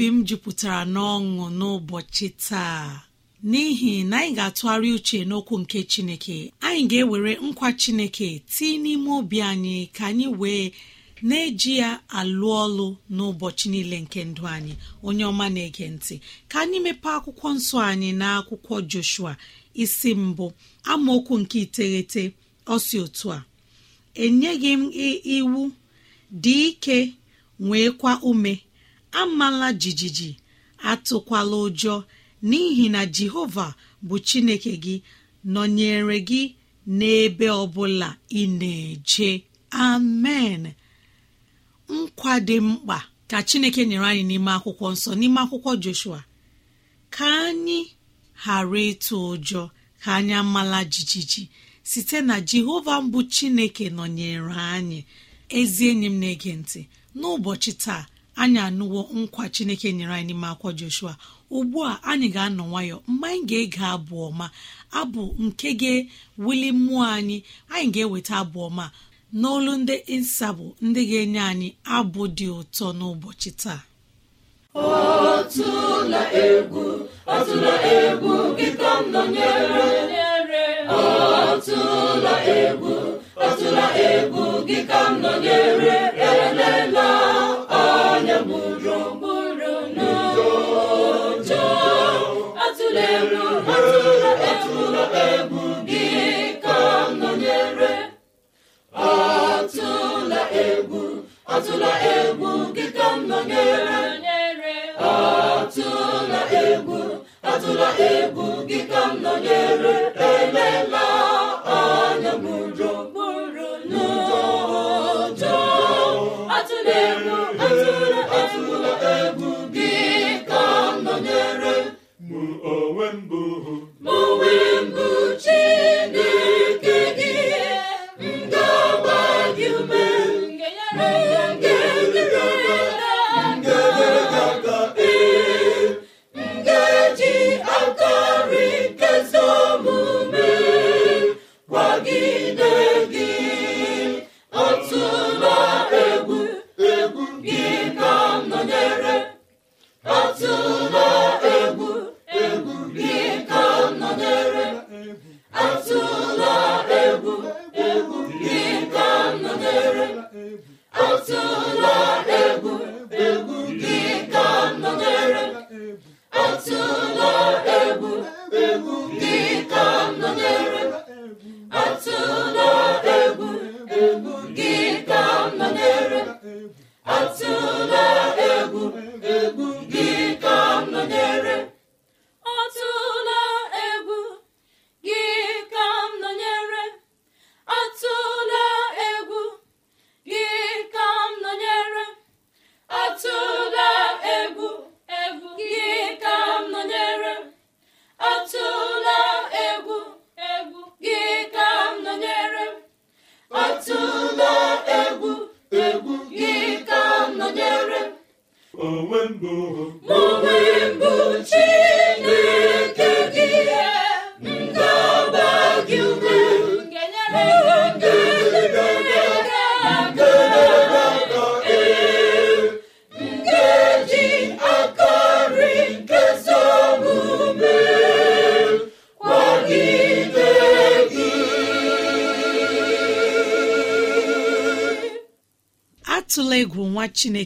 Obi m jupụtara n'ọṅụ n'ụbọchị taa. N'ihi na anyị ga-atụgharị uche n'okwu nke chineke anyị ga-ewere nkwa chineke tii n'ime obi anyị ka anyị wee na-eji ya alụ ọlụ n'ụbọchị niile nke ndụ anyị. Onye ọma na-ege ntị ka anyị mepee akwụkwọ nsọ anyị na akwụkwọ joshua isi mbụ amaokwu nke iteghete. Ọsi otu a enyeghị m iwu dị ike nweekwa ume amala jijiji atụkwala ụjọ n'ihi na jehova bụ chineke gị nọnyere gị n'ebe ọbụla ị na-eje. Amen. Nkwa dị mkpa ka chineke nyere anyị n'ime akwụkwọ nsọ n'ime akwụkwọ joshua. Ka anyị ghara ịtụ ụjọ ka anyị amala jijiji site na jehova mbụ chineke nọnyere anyị. Ezi enyi m na-ege ntị n'ụbọchị taa anyị anụwo nkwa chineke nyere anyị n'ime akwa joshua. Ugbu a anyị ga-anọ nwayọ. Mgbe anyị ga-ege abụ ọma abụ nke ga-ewuli mmụọ anyị anyị ga-eweta abụ ọma n'olu ndị insabụ ndị ga-enye anyị abụ dị ụtọ n'ụbọchị taa. Egwu e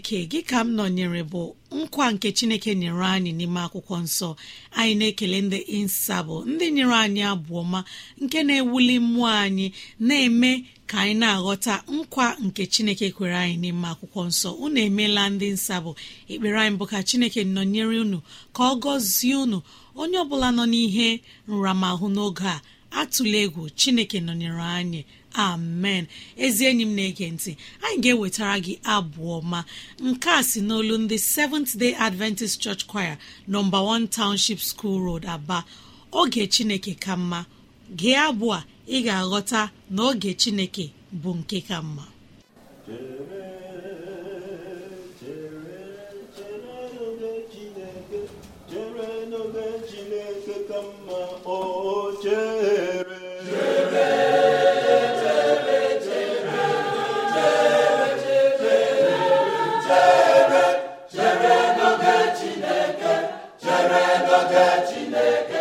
chineke gị ka m nọnyere bụ nkwa nke chineke nyere anyị n'ime akwụkwọ nsọ. Anyị na-ekele ndị insabụ ndị nyere anyị abụọ ma nke na-ewuli mmụọ anyị na-eme ka anyị na-aghọta nkwa nke chineke kwere anyị n'ime akwụkwọ nsọ. Unu emeela ndị nsabụ ekpere anyị bụ ka chineke nọnyere unu ka ọ gọzie unu. Onye ọbụla nọ n'ihe nramahụ n'oge a atụla egwu chineke nọnyere anyị. Amen ezi enyi m na-ege ntị anyị ga-ewetara gị abụọ ma nke a si n'olu ndị Seventh Day Adventist Church Choir nọmba 1 Township School Road Aba oge Chineke ka mma gee abụọ ị ga-aghọta na oge Chineke bụ nke ka mma chere n'oge Chineke na-emetụ chineke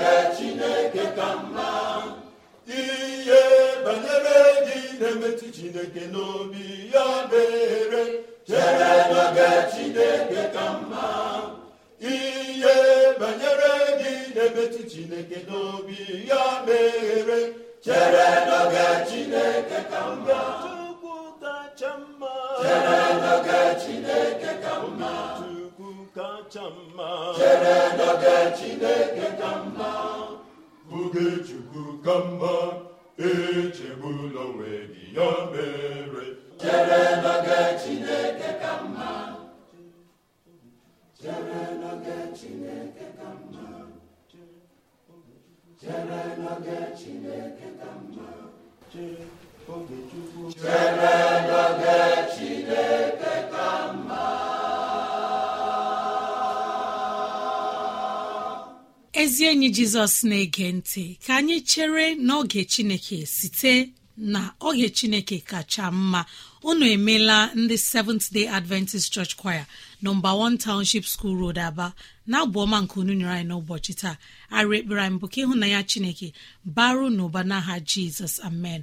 gị chineke ka mma ihe banyere gị na-emetụ chineke n'obi ya dere chere na gị chineke ka mma ihe banyere gị na-emetụ chineke n'obi ya mere chere na chineke ka mma. Chere na chineke kacha mma chere n'oge chineke ka mma oge chukwu ka mma echegbula onwe gị ya mere. Chere n'oge chineke ka mma chere n'oge chineke ka mma chere n'oge chineke ka mma chere n'oge chineke ka mma ezi enyi jizọs na-ege ntị ka anyị chere n'oge chineke site na oge chineke kacha mma. Unu emeela ndị seventh day adventist church choir nọmba 1 township school road aba na-abụ ọma nke unu nyere anyị n'ụbọchị taa. Arụ ekpere anyị bụ ka ịhụnanya chineke baru n'ụba n'aha jizọs. Amen.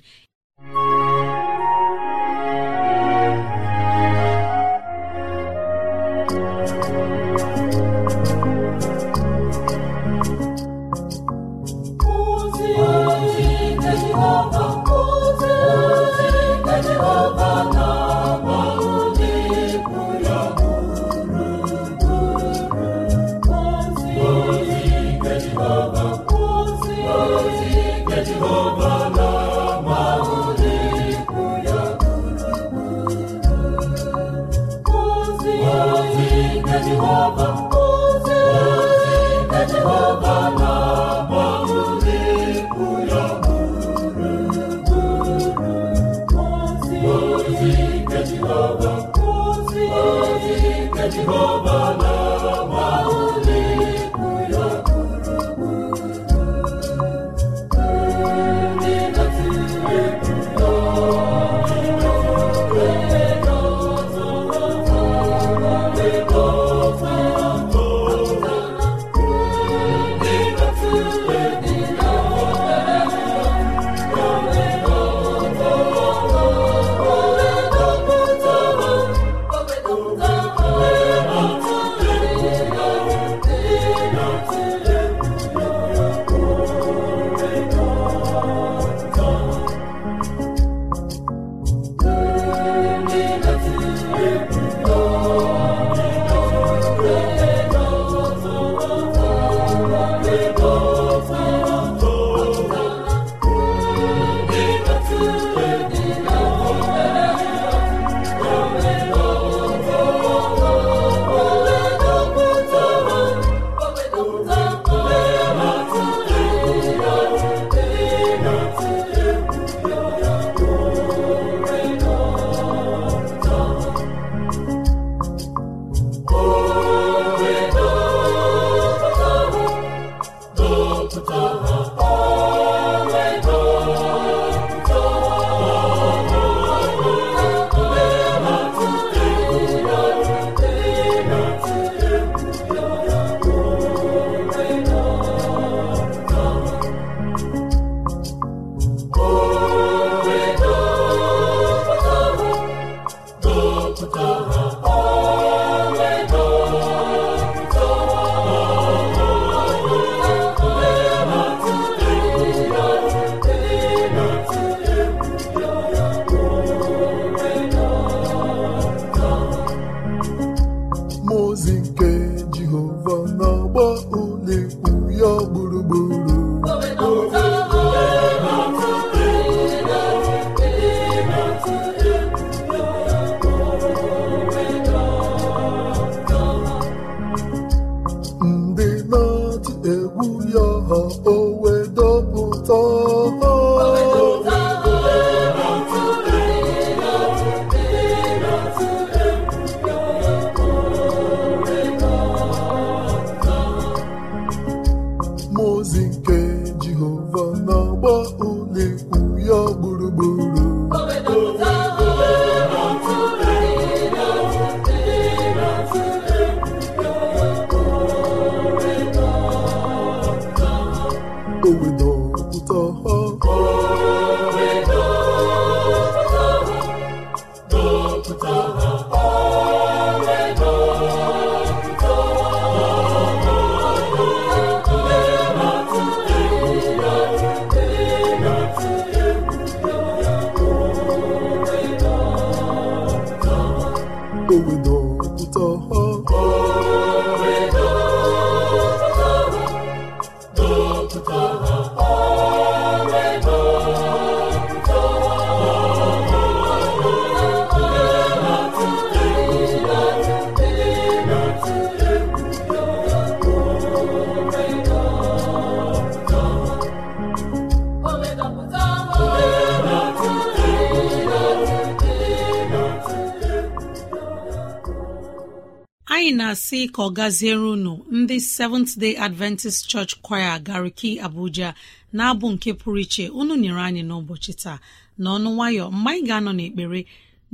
Na-asị ka ọ gaziere unu ndị seventh day adventist church choir gariki abuja na-abụ nke pụrụ iche unu nyere anyị n'ụbọchị taa. N'ọnụ nwayọ mgbe anyị ga-anọ n'ekpere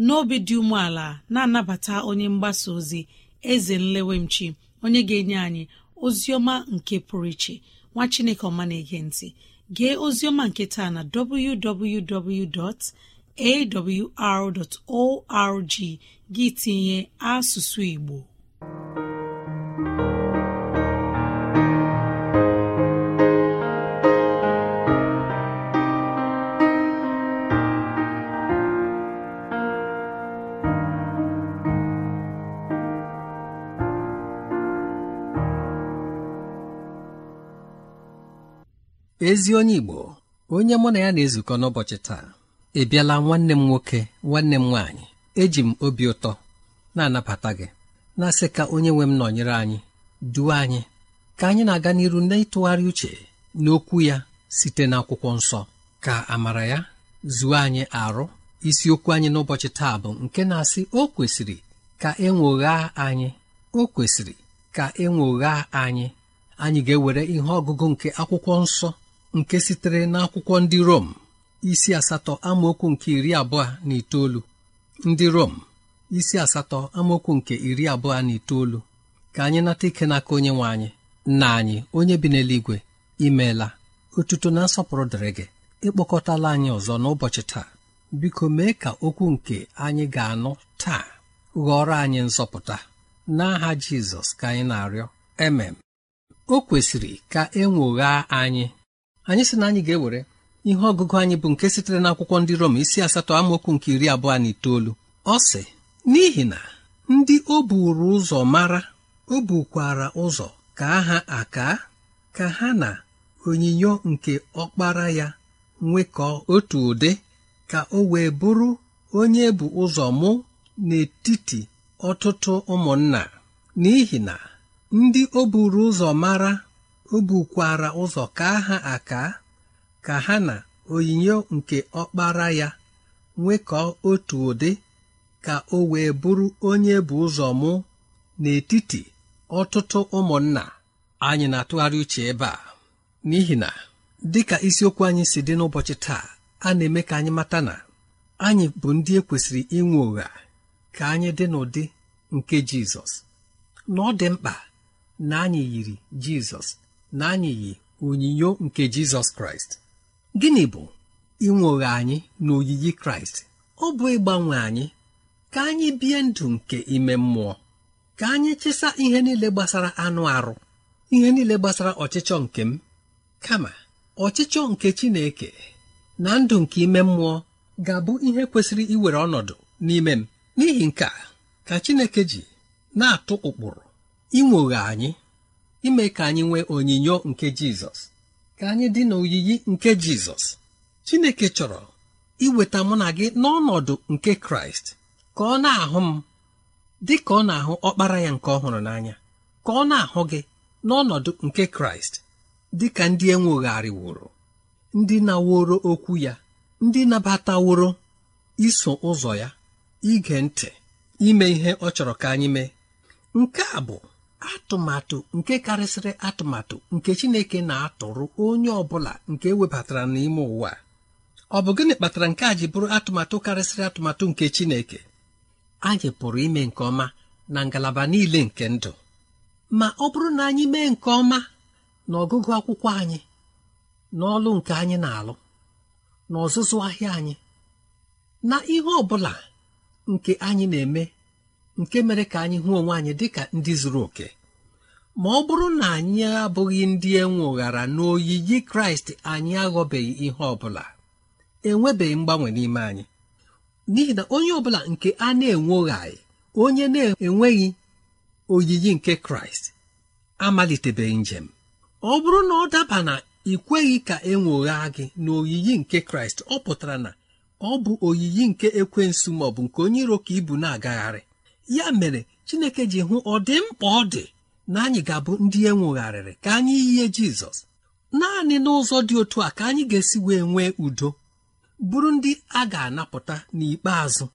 n'obi dị umeala na-anabata onye mgbasa ozi eze nlewemchi onye ga-enye anyị ozi ọma nke pụrụ iche. Nwa chineke ọma na-ege gee ozi ọma nke taa na www.awr.org gị tinye asụsụ igbo. Ezi onye Igbo onye mụ na ya na-ezukọ n'ụbọchị taa ị nwanne m nwoke nwanne m nwaanyị eji m obi ụtọ na-anabata gị na-asị ka onye nwe m nọnyere anyị duo anyị ka anyị na-aga n'iru n'ịtụgharị uche n'okwu ya site n'akwụkwọ nsọ. Ka amara ya zuo anyị arụ isiokwu anyị n'ụbọchị taa bụ nke na-asị o kwesịrị ka enwogha anyị o kwesịrị ka enwogha anyị. Anyị ga-ewere ihe ọgụgụ nke akwụkwọ nsọ nke sitere n'akwụkwọ ndị Rom isi asatọ amaokwu nke iri abụọ na itoolu. Ndị Rom isi asatọ amaokwu nke iri abụọ na itoolu. Ka anyị nata ike n'aka onye nwe anyị nna anyị onye bi n'eluigwe imeela otuto na nsọpụrụ dịrị gị. Ịkpọkọtala anyị ọzọ n'ụbọchị taa. Biko mee ka okwu nke anyị ga-anụ taa. Ghọrọ anyị nzọpụta. N'aha Jizọs ka anyị na-arịọ. Emem o kwesịrị ka e anyị. Anyị sị na anyị ga-ewere ihe ọgụgụ anyị bụ nke sitere n'akwụkwọ ndị Rom isi asatọ amaokwu nke iri abụọ na itoolu. Ọ sị n'ihi na ndị o buru ụzọ mara o bukwara ụzọ ka ha aka ka ha na onyinyo nke ọkpara ya nwekọọ otu ụdị ka o wee bụrụ onye bụ ụzọ mụ n'etiti ọtụtụ ụmụnna. N'ihi na ndị o buru ụzọ mara o bukwara ụzọ ka ha aka ka ha na onyinyo nke ọkpara ya nwekọọ otu ụdị ka o wee bụrụ onye bụ ụzọ mụ n'etiti ọtụtụ ụmụnna. Anyị na-atụgharị uche ebe a n'ihi na dịka isiokwu anyị si dị n'ụbọchị taa a na-eme ka anyị mata na anyị bụ ndị ekwesịrị inwe ụgha ka anyị dị n'ụdị nke Jizọs. Na ọ dị mkpa na anyị yiri Jizọs na anyị yi onyinyo nke Jizọs Kraịst. Gịnị bụ inwe ụgha anyị na oyiyi Kraịst? Ọ bụ ịgbanwe anyị? Ka anyị bie ndụ nke ime mmụọ. Ka anyị chịsa ihe niile gbasara anụ arụ ihe niile gbasara ọchịchọ nke m. Kama ọchịchọ nke Chineke na ndụ nke ime mmụọ ga-abụ ihe kwesịrị iwere ọnọdụ n'ime m. N'ihi nke a ka Chineke ji na-atụ ụkpụrụ inwoghe anyị. Ime ka anyị nwee onyinyo nke Jizọs. Ka anyị dị n'oyiyi nke Jizọs. Chineke chọrọ iweta mụ na gị n'ọnọdụ nke Kraịst. Ka ọ na-ahụ m dị ka ọ na-ahụ ọkpara ya nke ọhụrụ n'anya. Ka ọ na-ahụ gị n'ọnọdụ nke Kraịst dị ka ndị enwogharịworo ndị na-woro okwu ya ndị nabataworo iso ụzọ ya ige ntị ime ihe ọ chọrọ ka anyị mee. Nke a bụ atụmatụ nke karịsịrị atụmatụ nke Chineke na-atụrụ onye ọ bụla nke ewebatara n'ime ụwa. Ọ bụ gịnị kpatara nke a ji bụrụ atụmatụ karịsịrị atụmatụ nke Chineke? Anyị pụrụ ime nke ọma na ngalaba niile nke ndụ. Ma ọ bụrụ na anyị mee nke ọma na ọgụgụ akwụkwọ anyị n'ọlụ nke anyị na-alụ na ọzụzụ ahịa anyị na ihe ọ bụla nke anyị na-eme nke mere ka anyị hụ onwe anyị dịka ndị zuru oke. Ma ọ bụrụ na anyị abụghị ndị enwe ụghara n'oyiyi kraịst anyị aghọbeghị ihe ọ bụla. Enwebeghị mgbanwe n'ime anyị. N'ihi na onye ọ bụla nke a na-enwe ụghaghị onye na-enweghị oyiyi nke kraịst amalitebeghị njem. Ọ bụrụ na ọ daba na ị kweghị ka e nwogha gị n'oyiyi nke kraịst ọ pụtara na ọ bụ oyiyi nke ekwensu ma ọ bụ nke onye iro ka ibu na-agagharị. ya mere chineke ji hụ ọ dị mkpa ọ dị na anyị ga-abụ ndị enwegharịrị ka anyị yie jizọs. Naanị n'ụzọ dị otu a ka anyị ga-esi wee nwee udo bụrụ ndị a ga-anapụta n'ikpeazụ.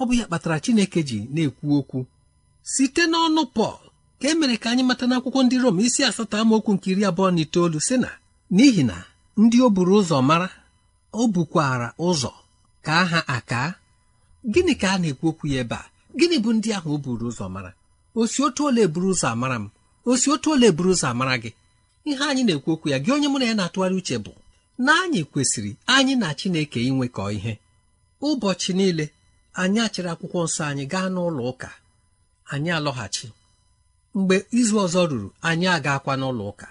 Ọ bụ ya kpatara chineke ji na-ekwu okwu. Site n'ọnụ pọl ka e mere ka anyị mata n'akwụkwọ ndị rom isi asatọ amaokwu nke iri abụọ na itoolu sị na n'ihi na ndị o buru ụzọ mara o bukwara ụzọ ka aha aka. Gịnị ka a na-ekwu okwu ya ebe a? Gịnị bụ ndị ahụ o buru ụzọ mara? Osi otu ole buru ụzọ amara m? Osi otu ole buru ụzọ amara gị? Ihe anyị na-ekwu okwu ya gị onye mụ na ya na-atụgharị uche bụ na anyị kwesịrị anyị na Chineke inwekọ ihe. Ụbọchị niile anyị achịrị akwụkwọ nsọ anyị gaa n'ụlọ ụka. Anyị alọghachi. Mgbe izu ọzọ ruru anyị agakwa n'ụlọ ụka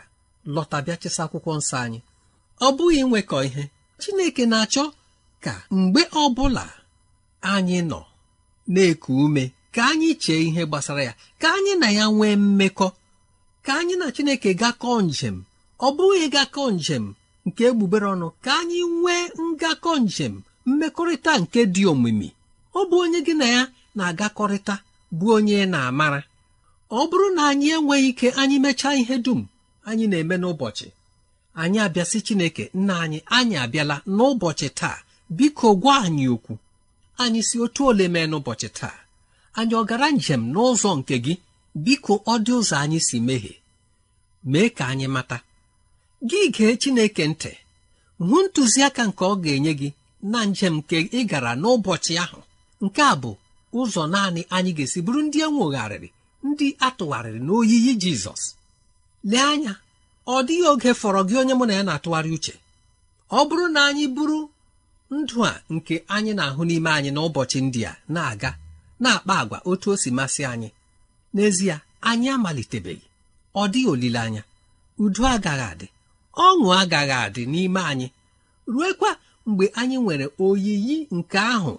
lọta bịa chịsa akwụkwọ nsọ anyị. Ọ bụghị inwekọ ihe. Chineke na-achọ ka mgbe ọbụla anyị nọ na-eku ume ka anyị chee ihe gbasara ya ka anyị na ya nwee mmekọ ka anyị na Chineke gakọọ njem. Ọ bụghị gakọọ njem nke egbugbere ọnụ ka anyị nwee ngakọ njem mmekọrịta nke dị omimi. Ọ bụ onye gị na ya na-agakọrịta. Bụ onye na-amara. Ọ bụrụ na anyị enweghị ike anyị mechaa ihe dum anyị na-eme n'ụbọchị anyị abịasị Chineke nna anyị anyị abịala n'ụbọchị taa. Biko gwa anyị okwu. Anyị si otu ole mee n'ụbọchị taa. Anyị ọ gara njem n'ụzọ nke gị? Biko ọ dị ụzọ anyị si mehie mee ka anyị mata. Gị gee Chineke ntị. Hụ ntụziaka nke ọ ga-enye gị na njem nke ị gara n'ụbọchị ahụ. Nke a bụ ụzọ naanị anyị ga-esi bụrụ ndị enwogharịrị ndị atụgharịrị n'oyiyi Jizọs. Lee anya ọ dịghị oge fọrọ gị onye mụ na ya na-atụgharị uche. Ọ bụrụ na anyị bụrụ ndụ a nke anyị na-ahụ n'ime anyị n'ụbọchị ndị a na-aga na-akpa agwa otu o si masị anyị. N'ezie anyị amalitebeghị. Ọ dịghị olileanya. Udo agaghị adị. Ọṅụ agaghị adị n'ime anyị. Ruekwa mgbe anyị nwere oyiyi nke ahụ.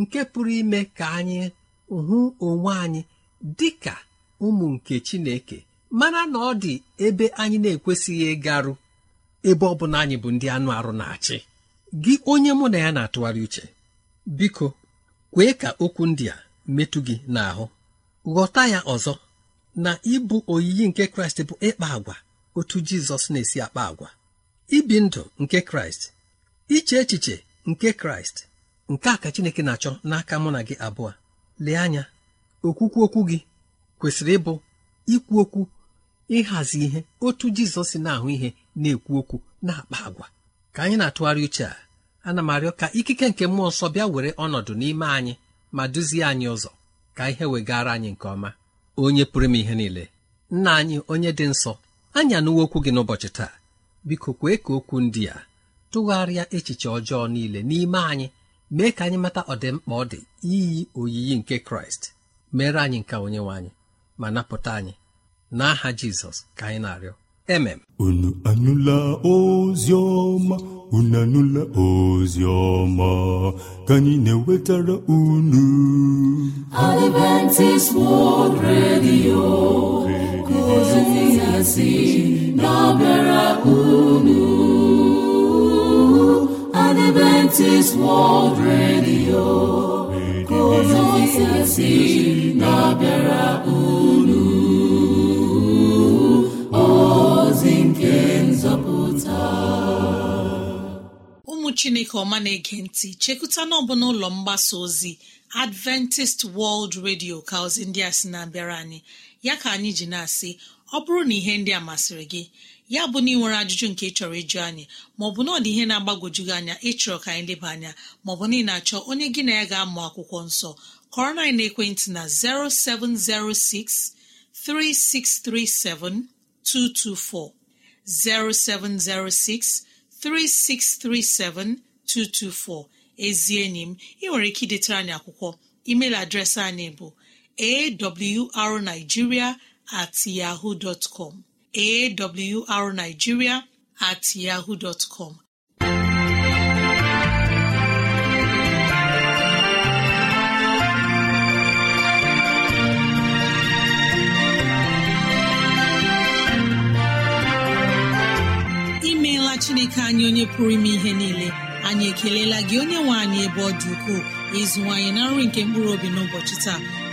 Nke pụrụ ime ka anyị hụ onwe anyị dị ka ụmụ nke Chineke mara na ọ dị ebe anyị na-ekwesịghị ịgarụ ebe ọ bụla anyị bụ ndị anụ arụ na-achị. Gị onye mụ na ya na-atụgharị uche biko kwee ka okwu ndị a metụ gị n'ahụ. Ghọta ya ọzọ na ịbụ oyiyi nke Kraịst bụ ịkpa agwa otu Jizọs na-esi akpa agwa. Ibi ndụ nke Kraịst iche echiche nke Kraịst nke a ka Chineke na-achọ n'aka mụ na gị abụọ. Lee anya okwukwu okwu gị kwesịrị ịbụ ikwu okwu ịhazi ihe otu Jizọs si na-ahụ ihe na-ekwu okwu na-akpa agwa. Ka anyị na-atụgharị uche a ana m arịọ ka ikike nke mmụọ nsọ bịa were ọnọdụ n'ime anyị ma duzie anyị ụzọ. Ka ihe wegara anyị nke ọma. Onye pụrụ ime ihe niile nna anyị onye dị nsọ anyị anụwo okwu gị n'ụbọchị taa. Biko kwee ka okwu ndị a tụgharịa echiche ọjọọ niile n'ime anyị. Mee ka anyị mata ọdịmkpa ọ dị iyi oyiyi nke kraịst. Mere anyị nke onye nwe anyị ma napụta anyị. N'aha jizọs ka anyị na-arịọ. Emem unu anụla ozi ọma unu anụla ozi ọma ka anyị na-ewetara unu. Adventist World Radio ka ozi ya si na-abịara unu. Adventist World Radio. Ka ozi ya si na-abịara unu ozi nke nzọpụta ụmụ chineke ọma na-ege ntị chekụta na ọbụla ụlọ mgbasa ozi adventist world radio ka ozi ndị a sị na-abịara anyị. Ya ka anyị ji na-asị ọ bụrụ na ihe ndị a masịrị gị ya bụ na ị nwere ajụjụ nke ị chọrọ ịjụ anyị maọbụ na ọ dị ihe na-agbagwoju gị anya ịchọrọ ka anyị leba anya maọbụ na ị na-achọ onye gị na ya ga-amụ akwụkwọ nsọ kọrọ na ekwentị na 0706 3637 224 0706 3637224 ezi enyi m ị nwere ike idetara anyị akwụkwọ. Email adreesị anyị bụ awrnigeria at yahoo awrnigeria at yahoo dot com. Imeela chineke anyị onye pụrụ ime ihe niile. Anyị ekelela gị onye nwe anyị ebe ọ dị ukwuu. Ịzụwanyị na nri nke mkpụrụ obi n'ụbọchị taa.